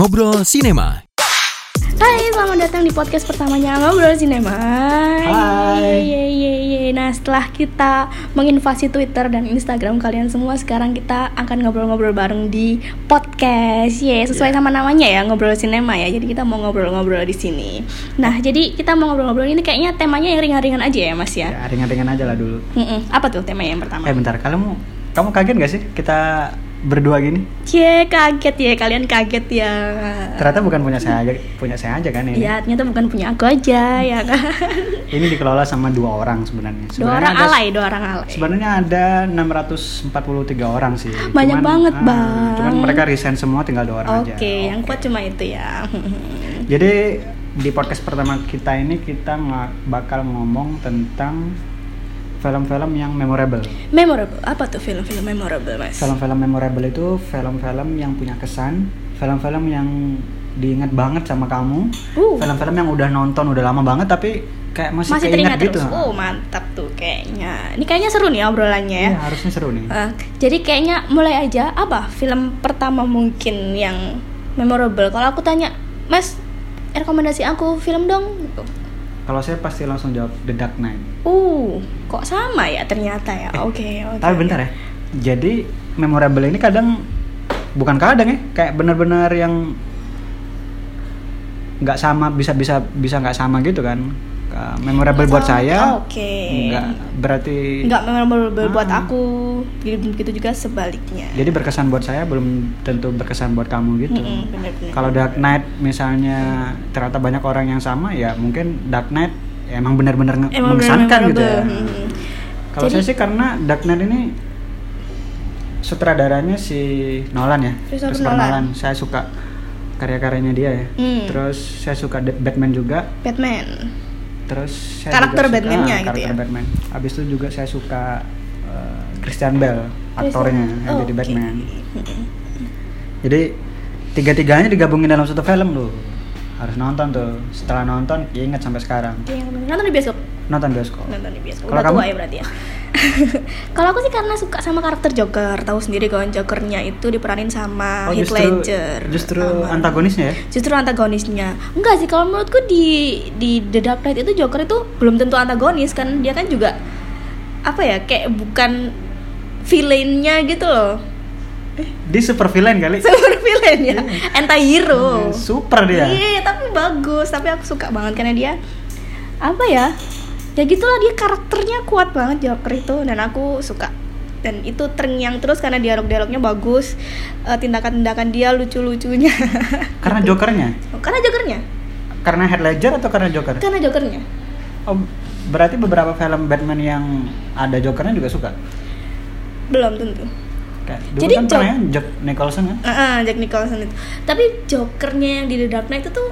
Ngobrol Sinema. Hai, selamat datang di podcast pertamanya Ngobrol Sinema. Hai. Ye, ye, ye. Nah, setelah kita menginvasi Twitter dan Instagram kalian semua, sekarang kita akan ngobrol-ngobrol bareng di podcast. Ye, sesuai sama namanya ya, Ngobrol Sinema ya. Jadi kita mau ngobrol-ngobrol di sini. Nah, jadi kita mau ngobrol-ngobrol ini kayaknya temanya yang ringan-ringan aja ya, Mas ya. Ya, ringan-ringan aja lah dulu. Mm-mm. Apa tuh tema yang pertama? Eh bentar, kamu kamu kaget gak sih kita berdua gini? Cie, kaget ya, kalian kaget ya. Ternyata bukan punya saya aja, punya saya aja kan ini. Ya, ternyata bukan punya aku aja, ya kan. Ini dikelola sama dua orang sebenarnya. Dua Sebenarnya orang ada- alay, dua orang alay. Sebenarnya ada 643 orang sih. Banyak banget, ah, Bang. Cuman mereka resign semua tinggal dua orang Oke, aja. yang kuat cuma itu ya. Jadi di podcast pertama kita ini kita bakal ngomong tentang film-film yang memorable. memorable. Apa tuh film-film memorable, Mas? Film-film memorable itu film-film yang punya kesan, film-film yang diingat banget sama kamu, Uh. film-film yang udah nonton udah lama banget tapi kayak masih, Masih teringat gitu. terus. Oh, mantap tuh kayaknya. Ini kayaknya seru nih obrolannya ya. Iya, harusnya seru nih. Eh, jadi kayaknya mulai aja apa film pertama mungkin yang memorable. Kalau aku tanya, Mas, rekomendasi aku film dong. Gitu. Kalau saya pasti langsung jawab The Dark Knight. Uh, kok sama ya ternyata ya. Oke, oke. Tapi bentar ya. Jadi memorable ini kadang bukan kadang ya, kayak benar-benar yang nggak sama bisa bisa bisa nggak sama gitu kan. Uh, memorable buat saya. Oke. Nggak berarti Nggak memorable buat Ah. aku. Gitu, begitu juga sebaliknya. Jadi berkesan buat saya belum tentu berkesan buat kamu gitu. Mm-mm, bener-bener. Kalau Dark Knight misalnya ternyata banyak orang yang sama ya mungkin Dark Knight ya emang benar-benar mengesankan gitu ya. Hmm. Kalau Jadi- saya sih karena Dark Knight ini sutradaranya si Nolan ya. Christopher Christopher Nolan. Saya suka karya-karyanya dia ya. Hmm. Terus saya suka Batman juga. Batman. Terus saya Karakter Batman-nya ah, gitu karakter ya? Batman. Habis itu juga saya suka eh, Christian Bale aktornya yang jadi Oke. Batman. Jadi tiga-tiganya digabungin dalam satu film loh. Harus nonton tuh. Setelah nonton ya ingat sampai sekarang. Yang nonton di bioskop. Nonton bioskop. Nonton di bioskop. Kalau kamu? tua ya berarti ya. Kalau aku sih karena suka sama karakter Joker, tahu sendiri kan Jokernya itu diperanin sama Oh, Heath justru Ledger. justru Sama- antagonisnya ya? Justru antagonisnya. Enggak sih kalau menurutku di di The Dark Knight itu Joker itu belum tentu antagonis kan dia kan juga apa ya kayak bukan villainnya gitu loh. Dia super villain kali. Super villain ya, anti hero. Super dia. Iya, tapi bagus. Tapi aku suka banget karena dia apa ya? Ya gitulah dia karakternya kuat banget Joker itu dan aku suka. Dan itu terngiang terus karena dialog-dialognya bagus, eh, tindakan-tindakan dia lucu-lucunya. Karena jokernya. karena Jokernya, Karena Heath Ledger atau karena Joker? karena Jokernya. Oh, berarti beberapa film Batman yang ada Jokernya juga suka. Belum tentu. Kayak dulu Jadi kan Jok- ya Jack Nicholson kan? Ah, ah, Jack Nicholson itu. Tapi Jokernya yang di The Dark Knight itu tuh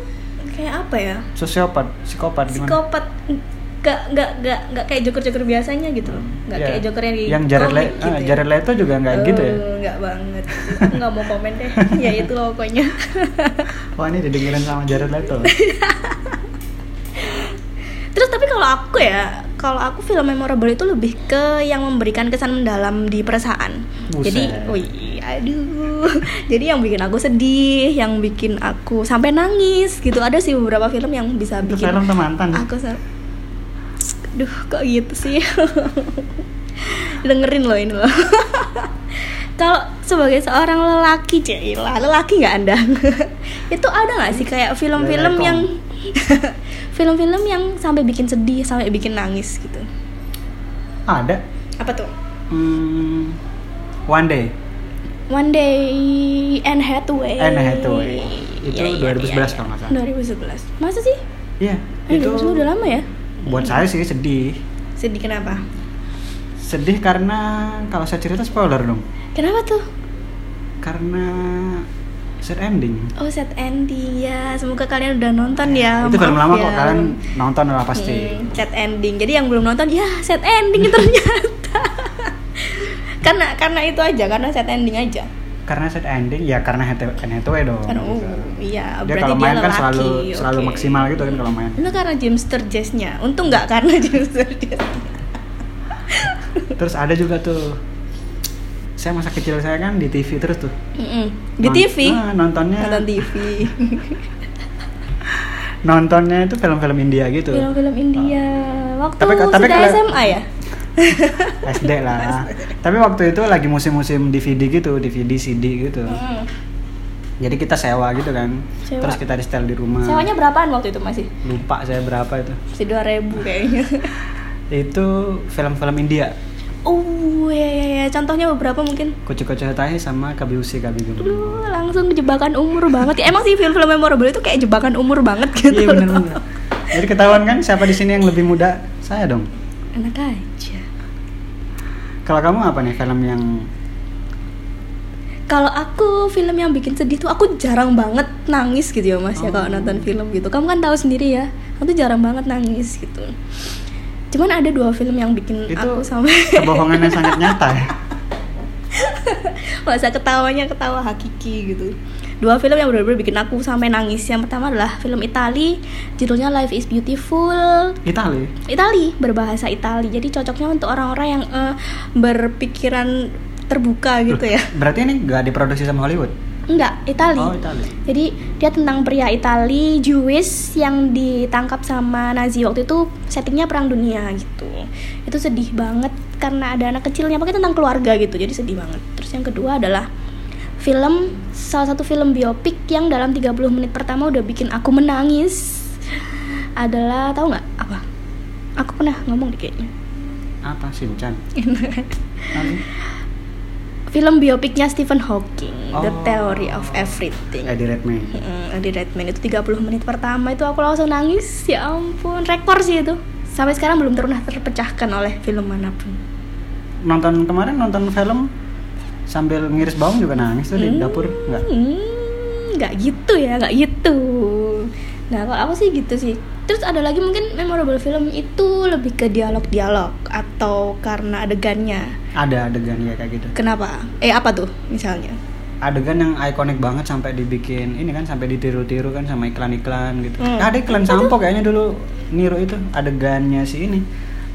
kayak apa ya? Sosiopat, psikopat gimana? Psikopat gak gak gak gak kayak Joker Joker biasanya gitu loh. Gak Ya, kayak Joker yang di yang Jared, komik Le- gitu ah, ya. Jared Leto juga nggak gitu ya? Oh, nggak banget. Aku nggak mau komen deh. ya itu loh pokoknya. Wah ini didengerin sama Jared Leto. Terus tapi kalau aku ya, kalau aku film memorable itu lebih ke yang memberikan kesan mendalam di perasaan. Buset. Jadi, wih, aduh. Jadi yang bikin aku sedih, yang bikin aku sampai nangis gitu. Ada sih beberapa film yang bisa Itu bikin film mantan. aku Duh, kok gitu sih? Dengerin loh ini loh. Kalau sebagai seorang lelaki, Cila, lelaki nggak anda? itu ada nggak sih kayak film-film yang film-film yang sampai bikin sedih, sampai bikin nangis gitu? Ada. Apa tuh? Hmm, One Day. One Day Anne Hathaway. Anne Hathaway. Itu Iya, iya, 2011 iya, kalau nggak salah. 2011. Masa sih? Iya, Eh, itu 2011 udah lama ya? buat saya sih sedih. Sedih kenapa? Sedih karena kalau saya cerita spoiler dong. Kenapa tuh? Karena sad ending. Oh set ending ya, semoga kalian udah nonton ya. itu film maaf lama ya. kok kalian nonton lah pasti. Hmm, set ending. Jadi yang belum nonton ya set ending ternyata. karena karena itu aja, karena set ending aja. Karena sad ending ya karena Hathaway dong. Kan oh gitu. iya, Dia kalau dia main kan lelaki. selalu selalu oke. maksimal gitu kan kalau main. Itu karena James Sturgess-nya. Untung nggak karena James Sturgess. Terus ada juga tuh saya masa kecil saya kan di TV terus tuh. Mm-mm. di Non- TV Ah, nontonnya nonton TV nontonnya itu film-film India gitu. film-film India waktu Tapi- tapi sudah kalau- SMA ya SD lah. Tapi waktu itu lagi musim-musim DVD gitu, DVD, CD gitu. Mm. Jadi kita sewa gitu kan. Sewa. Terus kita di setel di rumah. sewanya berapaan waktu itu masih Lupa saya berapa itu. masih dua ribu kayaknya Itu film-film India. Oh ya ya ya contohnya beberapa mungkin Koce-koce Tahe sama Kabiusi Kabigum. Aduh, langsung jebakan umur banget ya. Emang sih film-film memorable itu kayak jebakan umur banget gitu. Iya bener-bener. Jadi ketahuan kan siapa di sini yang lebih muda? Saya dong. Enak aja. Kalau kamu apa nih film yang Kalau aku film yang bikin sedih tuh aku jarang banget nangis gitu ya Mas ya kalau Oh. nonton film gitu. Kamu kan tahu sendiri ya. Aku tuh jarang banget nangis gitu. Cuman ada dua film yang bikin itu aku sampai kebohongan yang sangat nyata ya? masa ketawanya ketawa hakiki gitu. Dua film yang benar-benar bikin aku sampai nangis. Yang pertama adalah film Itali, judulnya Life is Beautiful. Itali. Itali berbahasa Itali jadi cocoknya untuk orang-orang yang eh, berpikiran terbuka gitu ya Berarti ini gak diproduksi sama Hollywood? Enggak Itali. Oh, Itali. jadi dia tentang pria Itali Jewish yang ditangkap sama Nazi waktu itu settingnya perang dunia gitu. Itu sedih banget karena ada anak kecilnya pokoknya tentang keluarga gitu. Jadi sedih banget. Terus yang kedua adalah film salah satu film biopik yang dalam 30 menit pertama udah bikin aku menangis adalah tahu nggak? Apa? Aku pernah ngomong deh kayaknya. Apa Shinchan? Film biopiknya Stephen Hawking The Oh. Theory of Everything. Eddie Redmayne. Mm, Eddie Redmayne itu 30 menit pertama itu aku langsung nangis ya ampun. Rekor sih itu. Sampai sekarang belum pernah terpecahkan oleh film mana pun. Nonton kemarin nonton film sambil ngiris bawang juga nangis tuh di dapur enggak? Hmm, nggak gitu ya nggak gitu. Nah kalau aku sih gitu sih terus ada lagi mungkin memorable film itu lebih ke dialog-dialog atau karena adegannya Ada adegan ya kayak gitu. kenapa eh apa tuh misalnya Adegan yang ikonik banget sampai dibikin ini kan sampai ditiru-tiru kan sama iklan-iklan gitu. Hmm. Ada iklan sampo kayaknya dulu niru itu adegannya si ini.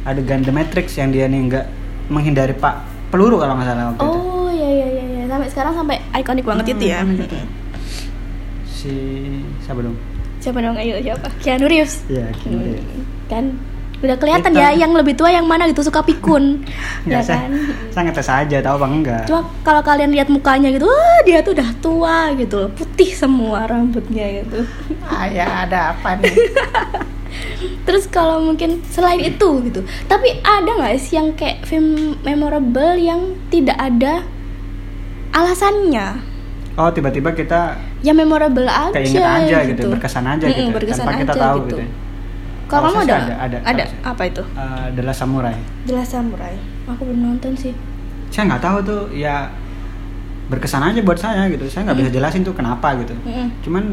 Adegan The Matrix yang dia nih nggak menghindari Pak peluru kalau nggak salah waktu itu. oh ya ya ya ya sampai sekarang sampai ikonik banget Hmm, itu ya ikonik itu. Si siapa dong? Siapa dong? Ayo siapa? Keanu Reeves. Iya, Keanu Hmm, Reeves. kan? Udah kelihatan Itu- ya yang lebih tua yang mana gitu suka pikun. Ya Nggak, saya, kan? saya ngetes aja tahu bang enggak. cuma kalau kalian lihat mukanya gitu wah dia tuh udah tua gitu loh. Putih semua rambutnya gitu. Ayah ada apa nih? terus kalau mungkin selain itu gitu tapi ada nggak sih yang kayak film memorable yang tidak ada alasannya? Oh tiba-tiba kita ya memorable aja keinget aja gitu, berkesan aja Mm-mm, gitu, berkesan tanpa kita aja tahu gitu. gitu. kalau Kalau kamu ada ada, ada, ada apa itu Eh, The Last Samurai. The Last Samurai aku belum nonton sih Saya nggak tahu tuh ya berkesan aja buat saya gitu. Saya nggak bisa Hmm. jelasin tuh kenapa gitu. Mm-mm. Cuman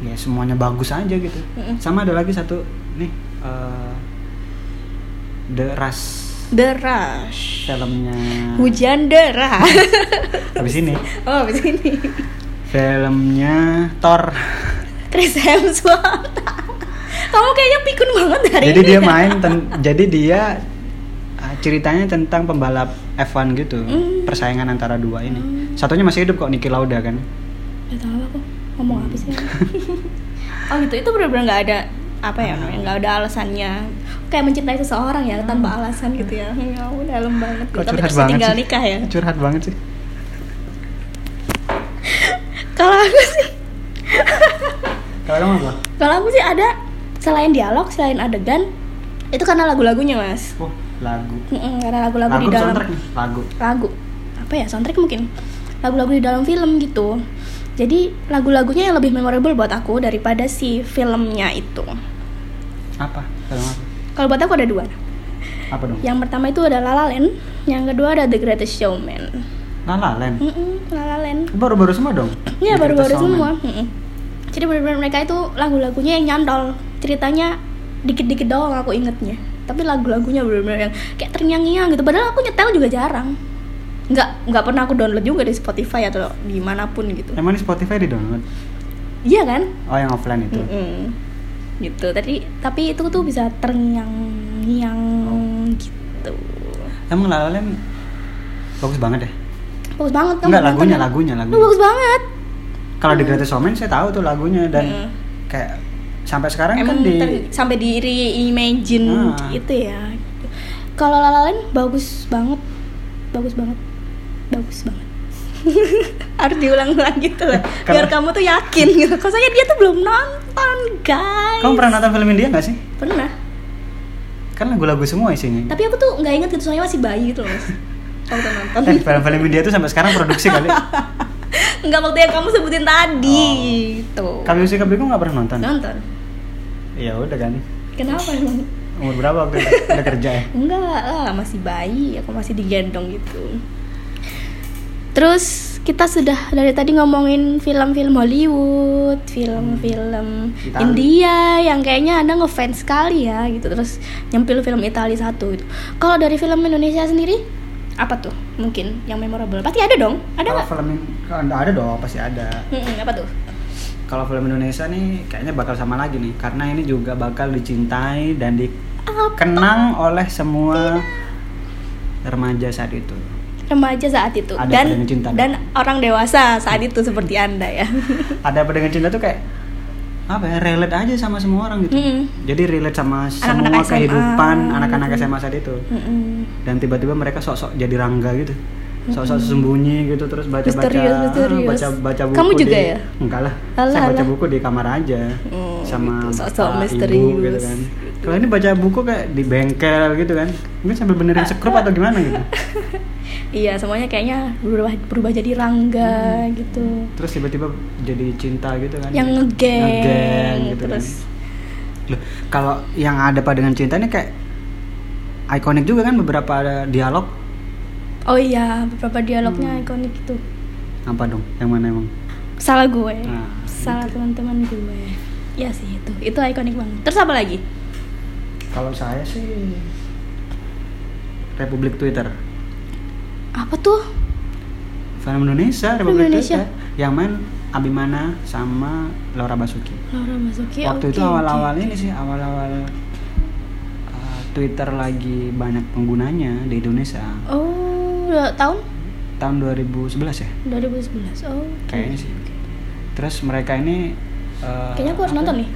ya semuanya bagus aja gitu. Mm-mm. Sama ada lagi satu nih eh, The Rush The Rush filmnya hujan deras habis ini oh abis ini filmnya Thor. Chris Hemsworth. Kamu kayaknya pikun banget hari jadi ini dia ya. main ten- jadi dia ah, ceritanya tentang pembalap F1 gitu Hmm. persaingan antara dua ini. Hmm. satunya masih hidup kok Niki Lauda kan. Gak tahu aku ngomong apa sih? Oh gitu itu benar-benar nggak ada apa ya nggak ada alasannya. Kayak mencintai seseorang ya tanpa alasan gitu ya. Ya udah dalam banget. Gitu. tapi terus banget tinggal sih? nikah ya? Curhat banget sih kalau aku sih. Kalau kamu apa? Kalau aku sih ada selain dialog selain adegan itu karena lagu-lagunya mas. Oh lagu. Mm-mm, karena lagu-lagu lagu di dalam. soundtrack nih lagu. Lagu. Apa ya soundtrack mungkin. Lagu-lagu di dalam film gitu. Jadi lagu-lagunya yang lebih memorable buat aku daripada si filmnya itu. Apa? Film apa? Kalau buat aku ada dua. Apa dong? Yang pertama itu ada La La Land yang kedua ada The Greatest Showman La La Land? Mm-mm, La La Land. Baru-baru semua dong? Iya baru-baru semua. Showman. Mm-mm. jadi benar-benar mereka itu lagu-lagunya yang nyantol. Ceritanya dikit-dikit doang aku ingetnya. Tapi lagu-lagunya benar-benar yang kayak terngiang-ngiang gitu. Padahal aku nyetel juga jarang. Nggak nggak pernah aku download juga di Spotify atau di mana pun gitu. Emang di Spotify di download iya kan? Oh yang offline itu? Mm-mm. gitu. Tadi tapi itu tuh bisa terngiang-ngiang gitu. Emang La La Land bagus banget deh bagus banget kamu Enggak lagunya, kan? lagunya, Lu lagunya. bagus banget Kalau di Greatest Showman saya tahu tuh lagunya dan Mm. kayak sampai sekarang emang kan di ter- sampai di reimagine Ah. itu ya kalau La La Land bagus banget bagus banget bagus banget harus diulang-ulang gitu loh biar kamu tuh yakin gitu kalau saya dia tuh belum nonton guys Kamu pernah nonton film India nggak sih? pernah Kan lagu-lagu semua isinya. tapi aku tuh nggak inget gitu soalnya masih bayi gitu loh waktu nonton Eh, film-film India tuh sampai sekarang produksi kali. nggak waktu yang kamu sebutin tadi gitu Kami Usi Kabiku nggak pernah nonton. nonton Ya udah kan. kenapa emang Umur berapa waktu itu? Udah kerja ya? Enggak lah, masih bayi, aku masih digendong gitu. Terus kita sudah dari tadi ngomongin film-film Hollywood, film-film Itali. India yang kayaknya anda ngefans sekali ya gitu. Terus nyempil film Italia satu gitu. Kalau dari film Indonesia sendiri apa tuh mungkin yang memorable? Pasti ada dong, ada Kalau film kalau ada dong, pasti ada. Mm-mm, apa tuh? Kalau film Indonesia nih kayaknya bakal sama lagi nih karena ini juga bakal dicintai dan dikenang oleh semua remaja saat itu. Remaja saat itu Ada dan Cinta. dan orang dewasa saat itu seperti anda ya. Ada apa dengan cinta tuh kayak apa ya relate aja sama semua orang gitu. Mm-mm. Jadi relate sama Anak-anak semua SMA, kehidupan anak-anak gitu. SMA saat itu. Mm-mm. Dan tiba-tiba mereka sok-sok jadi rangga gitu. Sok-sok sembunyi gitu terus baca-baca Misterius, misterius. baca baca buku Kamu juga di- ya? Enggak lah. Alah, saya baca alah. buku di kamar aja. Oh, sama gitu. Sok-sok misterius. ibu gitu kan. Kalau ini baca buku kayak di bengkel gitu kan. Mungkin sambil benerin sekrup atau gimana gitu. Iya, semuanya kayaknya berubah berubah jadi rangga gitu. Terus tiba-tiba jadi cinta gitu kan. Yang ngegeng, Ngegeng gitu terus kan. Loh, kalau yang ada pada dengan cinta ini kayak ikonik juga kan beberapa ada dialog oh iya, beberapa dialognya Hmm. ikonik itu. apa dong? Yang mana emang? Salah gue. Nah, Salah teman-teman gue. Iya sih itu. Itu ikonik banget. Terus apa lagi? Kalau saya sih Republik Twitter. Apa tuh? Film Indonesia, Film Republik Indonesia. Yang main Abimana sama Laura Basuki. Laura Masuki. Waktu oke, itu awal-awal ini sih, awal-awal uh, Twitter lagi banyak penggunanya di Indonesia. Oh, udah tahun Tahun 2011 ya? 2011. Oh. oke. Kayaknya sih. Terus mereka ini uh, Kayaknya aku harus nonton nih.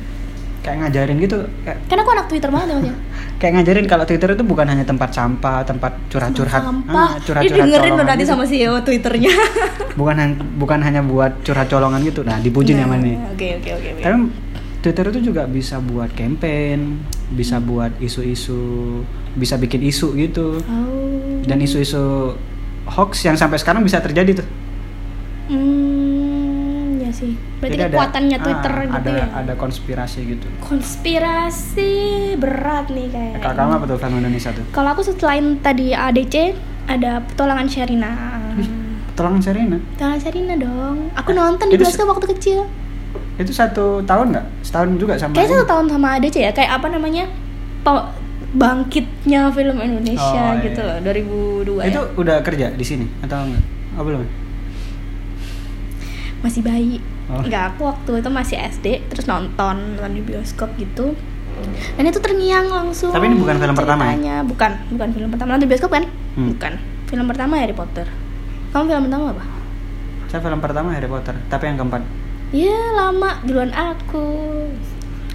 Kayak ngajarin gitu, kayak, Karena aku anak Twitter banget ya, ya. kayak ngajarin kalau Twitter itu bukan hanya tempat sampah, tempat curhat-curhat, Sampah. ah, curhat-curhat Ini dengerin loh nanti gitu. sama CEO Twitternya. bukan bukan hanya buat curhat colongan gitu. Nah, dipuji nih sama Nah, ini. Oke, oke, oke. oke. Tapi Twitter itu juga bisa buat campaign, bisa buat isu-isu, bisa bikin isu gitu. Oh. Dan isu-isu hoax yang sampai sekarang bisa terjadi tuh. Hmm, sih. Berarti Jadi ada- kekuatannya ah, Twitter gitu ada, ya. Ada konspirasi gitu. Konspirasi berat nih kayak. Kalau kamu apa tuh film Indonesia tuh? Kalau aku selain tadi ADC ada petualangan Sherina. Tolong Serena. Petualangan Sherina dong. Aku nonton di bioskop waktu kecil. Itu satu tahun nggak? Setahun juga sama. Ini? satu tahun sama ADC ya. Kayak apa namanya? Po- bangkitnya film Indonesia Oh, gitu iya. loh 2002 Itu ya. udah kerja di sini atau enggak? Oh belum. Masih bayi. Oh. nggak aku waktu itu masih SD terus nonton nonton di bioskop gitu. Dan itu terngiang langsung Tapi ini bukan film pertama ya? ceritanya. bukan bukan film pertama. Nonton di bioskop kan? Hmm. bukan. Film pertama Harry Potter. Kamu film pertama apa? Saya film pertama Harry Potter, tapi yang keempat. ya lama. Duluan aku.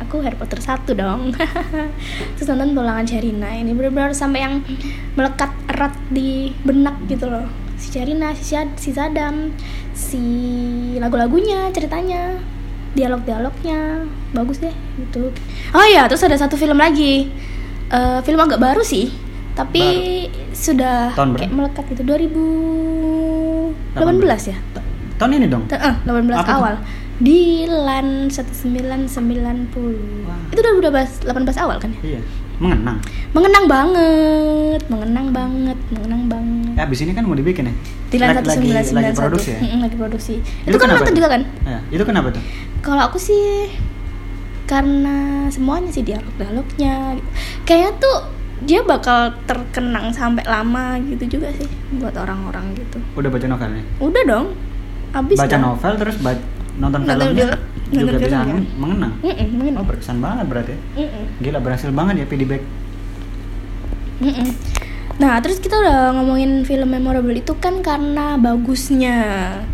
Aku Harry Potter satu dong. Terus nonton Tulangan Sherina. Ini benar-benar sampai yang melekat erat di benak gitu loh si Sherina si, si Sadam si lagu-lagunya ceritanya dialog-dialognya bagus deh gitu oh iya terus ada satu film lagi Eh, film agak baru sih tapi sudah Tahun kayak melekat gitu 2018 ya Ta- Tahun ini dong. Eh, 18 Apa awal. Dilan 1990. Wah. Itu udah udah 18 awal kan ya? Iya. Mengenang. Mengenang banget, mengenang banget, mengenang banget. Ya, abis ini kan mau dibikin ya? Dilan Lagi- lagi, 1991. lagi produksi ya? Lagi produksi. Itu, Itu kan nonton juga kan? Ya, itu kenapa tuh? Kalau aku sih karena semuanya sih dialog-dialognya gitu. Kayaknya tuh dia bakal terkenang sampai lama gitu juga sih buat orang-orang gitu. Udah baca novelnya? Udah dong. Abis baca dong. novel terus ba- nonton Nonton filmnya film- juga bisa filmnya. mengenang. Mm-mm, mengenang. Oh berkesan banget berarti. ya. Mm-mm. Gila berhasil banget ya Pidibek. Mm-mm. Nah, terus kita udah ngomongin film memorable itu kan karena bagusnya,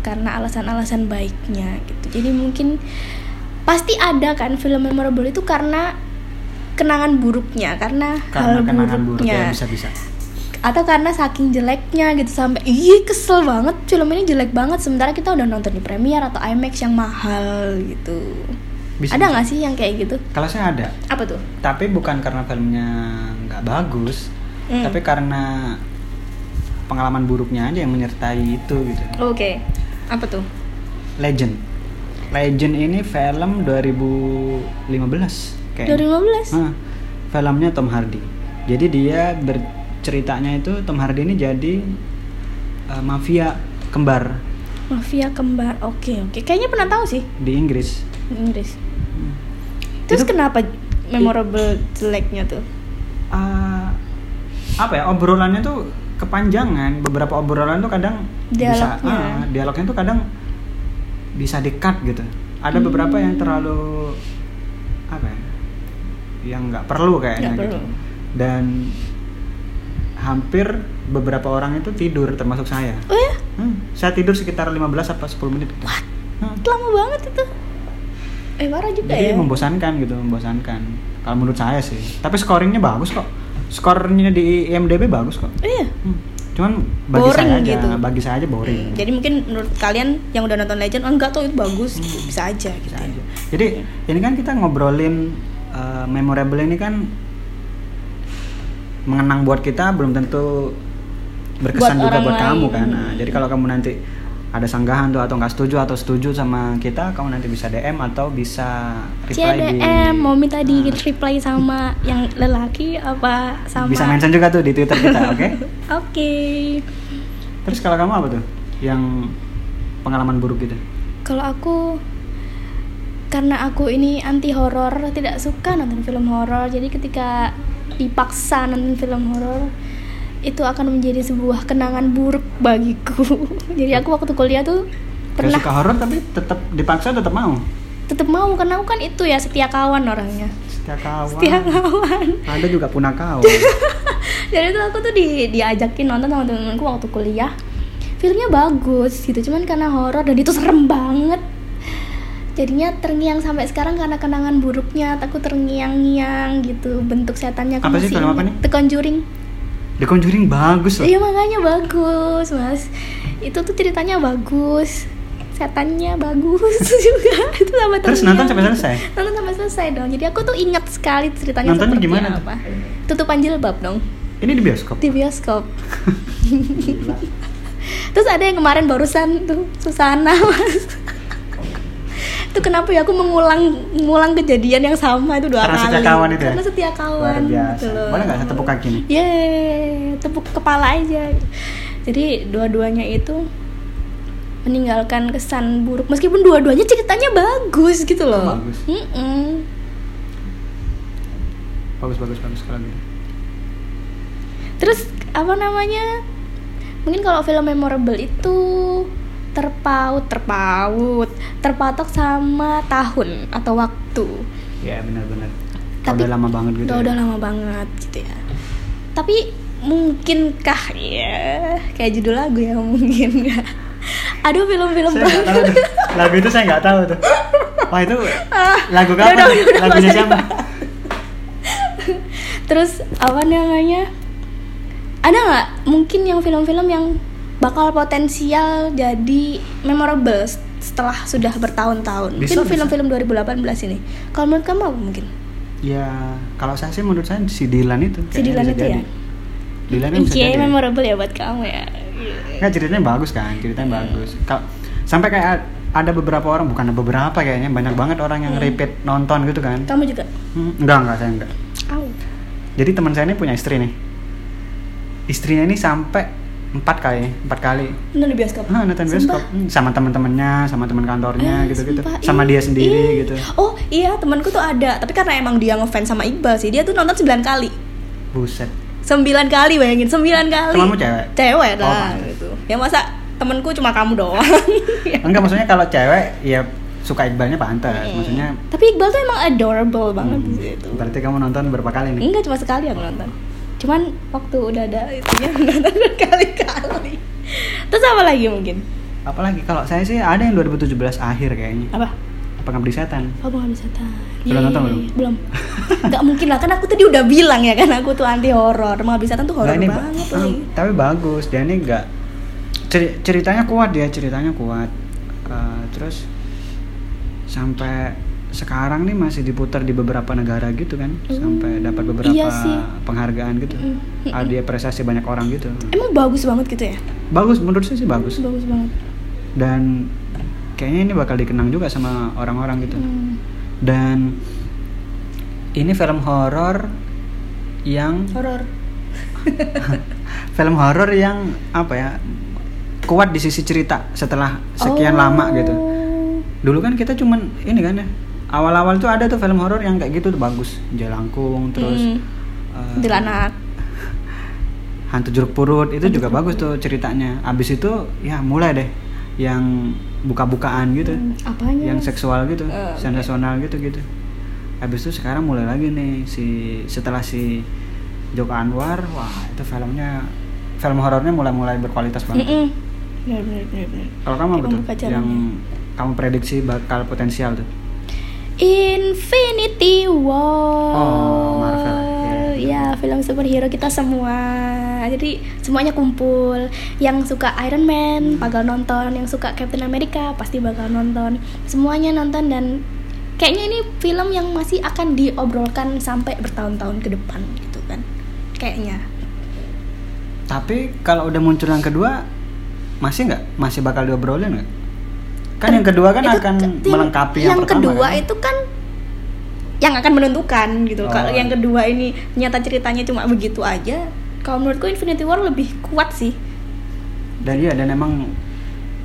karena alasan-alasan baiknya gitu. Jadi mungkin pasti ada kan film memorable itu karena kenangan buruknya, karena, Karena hal kenangan buruk buruknya. ya bisa-bisa. Atau karena saking jeleknya gitu sampai ih kesel banget film ini jelek banget sementara kita udah nonton di premiere atau IMAX yang mahal gitu. Bisa, ada nggak sih yang kayak gitu? Kalau saya ada, Apa tuh? tapi bukan karena filmnya nggak bagus, Hmm. tapi karena pengalaman buruknya aja yang menyertai itu gitu. Oke. Apa tuh? Legend. Legend ini film 2015 kayaknya. 2015. Ah, filmnya Tom Hardy. Jadi dia berceritanya itu Tom Hardy ini jadi uh, mafia kembar Mafia kembar. Oke, oke. Kayaknya pernah tahu sih di Inggris. di Inggris. Terus Itu- kenapa memorable jeleknya tuh? Uh, apa ya obrolannya tuh kepanjangan. Beberapa obrolan tuh kadang bisa Dialognya. ah, dialognya tuh kadang bisa di-cut gitu. Ada beberapa yang terlalu apa ya? Yang nggak perlu kayaknya Nggak gitu. perlu. Dan hampir beberapa orang itu tidur termasuk saya. Oh ya, Hmm, saya tidur sekitar 15 apa 10 menit gitu. Hmm. lama banget itu. Eh parah juga Jadi ya. membosankan gitu, membosankan. Kalau menurut saya sih. Tapi scoringnya bagus kok. Skornya di IMDb bagus kok. Iya. Hmm. Cuman bagi Boring saya aja, gitu. bagi saya aja boring. Hmm, Jadi mungkin menurut kalian yang udah nonton Legend, oh, enggak tuh itu bagus, gitu. bisa aja gitu. Bisa aja. Jadi ini kan kita ngobrolin uh, memorable ini kan mengenang buat kita belum tentu berkesan Buat juga buat kamu lain. kan. Nah, jadi kalau kamu nanti ada sanggahan tuh atau nggak setuju atau setuju sama kita, kamu nanti bisa DM atau bisa reply di CDM mau minta di Nah, reply sama yang lelaki apa sama bisa mention juga tuh di Twitter kita, oke? Oke. Terus kalau kamu apa tuh? Yang pengalaman buruk gitu? Kalau aku karena aku ini anti horor, tidak suka nonton film horor. Jadi ketika dipaksa nonton film horor itu akan menjadi sebuah kenangan buruk bagiku. Jadi aku waktu kuliah tuh Gak pernah suka horor tapi tetap dipaksa tetap mau. tetap mau karena aku kan itu ya setia kawan orangnya. Setia kawan. Setia kawan. Ada juga punah kawan. Jadi tuh aku tuh di, diajakin nonton sama temen-temenku waktu kuliah Filmnya bagus gitu, cuman karena horor dan itu serem banget Jadinya terngiang sampai sekarang karena kenangan buruknya Aku terngiang-ngiang gitu, bentuk setannya aku Apa sih film apa nih? The Conjuring The Conjuring bagus loh. Iya makanya bagus mas Itu tuh ceritanya bagus Setannya bagus juga Itu sampai Terus nonton sampai selesai? Nonton sampai selesai dong Jadi aku tuh ingat sekali ceritanya Nontonnya gimana apa Tutupan jilbab dong Ini di bioskop. di bioskop. Terus ada yang kemarin barusan tuh Susana mas. Itu kenapa ya aku mengulang mengulang kejadian yang sama itu dua Karena kali. setia kawan itu ya? Karena setia Luar kawan. biasa. gitu loh. Boleh nggak saya tepuk kaki nih? Yeay, tepuk kepala aja. Jadi dua-duanya itu meninggalkan kesan buruk meskipun dua-duanya ceritanya bagus gitu loh. Bagus. Mm-mm. Bagus bagus bagus kalau gitu. Terus apa namanya? Mungkin kalau film memorable itu terpaut, terpaut, terpatok sama tahun atau waktu. Ya benar-benar. Tapi- udah lama banget gitu. udah ya. udah lama banget gitu ya. Tapi mungkinkah ya kayak judul lagu ya mungkin nggak? Ada film-film Saya tahu. Lagu itu saya nggak tahu tuh. Wah itu lagu udah, kapan? udah, udah, udah, Lagunya siapa? Terus apa namanya? Ada nggak mungkin yang film-film yang bakal potensial jadi memorable setelah sudah bertahun-tahun? Mungkin film-film 2018 ini. Kalau menurut kamu apa mungkin? Ya kalau saya sih menurut saya si Dilan itu. Si Dilan itu jadi. ya? Dilan bisa Cie, jadi. memorable ya buat kamu ya. Nggak ceritanya bagus kan, ceritanya bagus. Kalau sampai kayak ada beberapa orang, bukan beberapa kayaknya banyak banget orang yang Hmm. repeat nonton gitu kan. Kamu juga? Hmm, enggak enggak saya enggak. Au. Jadi teman saya ini punya istri nih. Istrinya ini sampai empat kali, empat kali. Nonton di bioskop? Nah, nonton bioskop Hmm, sama teman-temannya, sama teman kantornya Eh, gitu-gitu. sumpah, Sama dia sendiri ih. gitu. Oh iya temanku tuh ada Tapi karena emang dia ngefans sama Iqbal sih Dia tuh nonton 9 kali Buset. 9 kali bayangin 9 kali Temanmu cewek? Cewek Oh, lah pantes. gitu Ya masa temenku cuma kamu doang. Enggak maksudnya kalau cewek ya suka Iqbalnya pantas. Hmm. Maksudnya Tapi Iqbal tuh emang adorable banget hmm, gitu Berarti kamu nonton berapa kali nih? Enggak cuma sekali aku nonton cuman waktu udah ada itunya nonton berkali-kali terus apa lagi mungkin apalagi kalau saya sih ada yang 2017 akhir kayaknya apa pengabdi setan Oh, bisa tahan. Belum nonton belum? Belum. Gak mungkin lah, kan aku tadi udah bilang ya kan aku tuh anti horor. Mau bisa tuh horor Nggak, ini banget ba- lagi. ah, tapi bagus dia ini enggak ceri- ceritanya kuat dia ceritanya kuat Eh, terus sampai sekarang nih masih diputar di beberapa negara gitu kan sampai dapat beberapa iya sih. penghargaan gitu Mm, mm, ada apresiasi banyak orang gitu Emang bagus banget gitu ya? bagus menurut saya sih bagus Bagus banget. dan kayaknya ini bakal dikenang juga sama orang-orang gitu Hmm. dan ini film horor yang Horor. film horor yang apa ya kuat di sisi cerita setelah sekian Oh. lama gitu dulu kan kita cuman ini kan ya awal-awal tuh ada tuh film horor yang kayak gitu tuh bagus Jalangkung terus Hmm. eh, Kuntilanak. hantu jeruk purut itu juga bagus tuh ceritanya abis itu ya mulai deh yang buka-bukaan gitu Hmm, apanya? yang seksual gitu Eh, sensasional gitu gitu habis itu sekarang mulai lagi nih si setelah si Joko Anwar wah itu filmnya film horornya mulai-mulai berkualitas banget bener, bener. kalau kamu jalannya. yang kamu prediksi bakal potensial tuh Infinity War. Oh, Marvel. Ya, film superhero kita semua. Jadi semuanya kumpul. Yang suka Iron Man bakal nonton, yang suka Captain America pasti bakal nonton. Semuanya nonton dan kayaknya ini film yang masih akan diobrolkan sampai bertahun-tahun ke depan gitu kan. Kayaknya. tapi kalau udah muncul yang kedua masih nggak masih bakal diobrolin nggak kan yang kedua kan Itu akan ke- melengkapi yang, yang pertama kedua kan? itu kan yang akan menentukan gitu. Oh. Kalau yang kedua ini nyata ceritanya cuma begitu aja. Kalau menurutku Infinity War lebih kuat sih. dan iya dan emang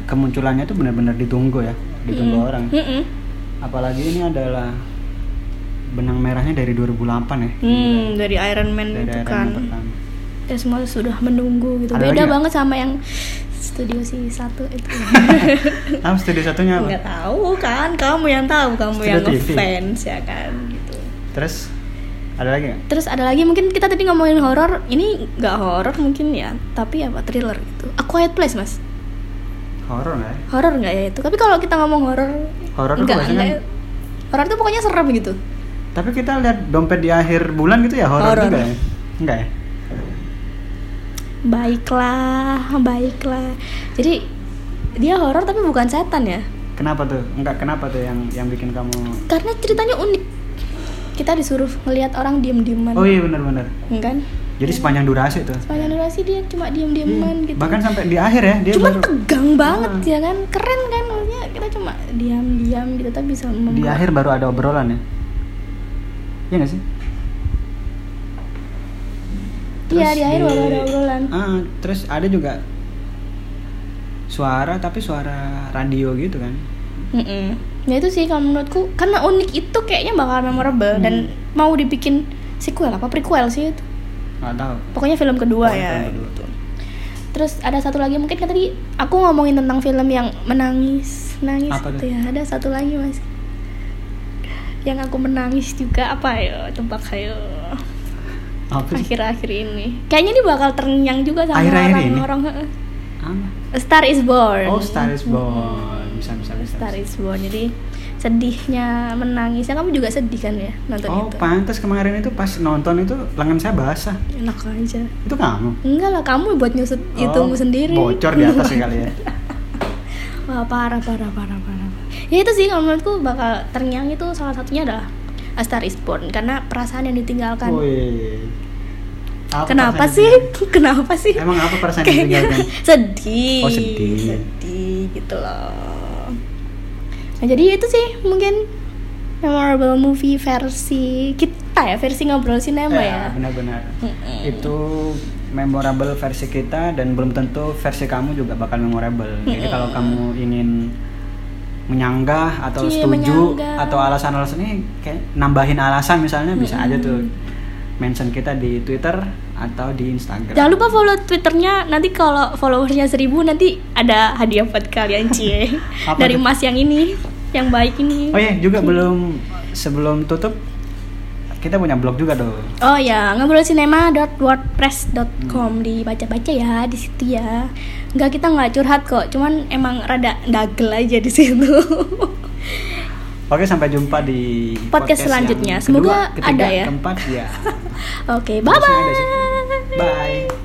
kemunculannya itu benar-benar ditunggu ya ditunggu Mm. orang Mm-mm. apalagi ini adalah benang merahnya dari 2008 ya Hmm, dari Iron Man dari itu era kan. pertama Ya semua sudah menunggu gitu. Ada Beda banget sama yang studio si satu itu. ah studi satunya apa Nggak tahu kan, kamu yang tahu, kamu Studio yang TV. ngefans ya kan gitu. terus ada lagi nggak Terus ada lagi mungkin kita tadi ngomongin horor, ini nggak horor mungkin ya, tapi apa thriller gitu. A Quiet Place mas, horor nggak ya horor nggak ya itu? Tapi kalau kita ngomong horor, Horor tuh biasanya nggak. Horor tuh pokoknya serem gitu. tapi kita lihat dompet di akhir bulan gitu ya Horor. juga ya enggak ya Baiklah, baiklah. Jadi dia horor tapi bukan setan ya? kenapa tuh enggak kenapa tuh yang yang bikin kamu Karena ceritanya unik. Kita disuruh ngelihat orang diem-dieman, oh iya benar-benar kan? jadi sepanjang durasi tuh Sepanjang durasi dia cuma diem-dieman Iya, gitu. bahkan sampai di akhir ya dia cuma baru tegang banget Ah. ya kan, keren kan? Maksudnya kita cuma diam-diam gitu tapi bisa di membuat- akhir baru ada obrolan ya iya nggak sih Iya Terus di akhir baru ada obrolan. ah, terus ada juga suara tapi suara radio gitu kan Mm-mm. Ya itu sih kalau menurutku karena unik itu kayaknya bakal memorable Hmm. dan mau dibikin sequel apa prequel sih itu. nggak tahu Pokoknya film kedua Pokoknya ya. film kedua. gitu. Terus ada satu lagi mungkin kan tadi aku ngomongin tentang film yang menangis, nangis Apa gitu ya. Ada satu lagi mas, yang aku menangis juga apa ya? Tebak ayo. Akhir-akhir ini, kayaknya ini bakal terngiang juga sama orang-orang. A Star Is Born. oh Star is Born bisa bisa bisa, Star bisa. Is Born. Jadi sedihnya menangisnya kamu juga sedih kan ya nonton oh itu? pantas kemarin itu pas nonton itu lengan saya basah Enak aja. itu kamu Enggak lah, kamu buat nyusut itu Oh, sendiri. bocor di atas kali ya Wah parah parah parah parah. Ya itu sih kalau menurutku bakal terngiang itu salah satunya adalah A Star Is Born karena perasaan yang ditinggalkan. Wih. Apa Kenapa sih? itu? Kenapa sih? Emang apa perasaan Kayaknya yang ditinggalkan? sedih. Oh, sedih. Sedih gitu loh. Nah, jadi itu sih mungkin memorable movie versi kita ya, versi ngobrol sinema ya. benar-benar Mm-mm. itu memorable versi kita dan belum tentu versi kamu juga bakal memorable jadi Mm-mm. kalau kamu ingin menyanggah atau Iya, setuju menyanggah. atau alasan-alasan ini kayak nambahin alasan misalnya bisa Mm-mm. aja tuh mention kita di Twitter atau di Instagram Jangan lupa follow twitternya nanti kalau followersnya seribu nanti ada hadiah buat kalian cie dari tuh? mas yang ini yang baik ini. Oh iya juga belum sebelum tutup kita punya blog juga dong. Oh ya, ngobrolsinema.wordpress.com dibaca-baca ya di situ ya. Enggak kita nggak curhat kok, cuman emang rada dagel aja di situ. Oke, sampai jumpa di Podcast selanjutnya. yang Semoga kedua, ketiga, ada ya. Keempat ya. Oke, bye ada bye. Bye.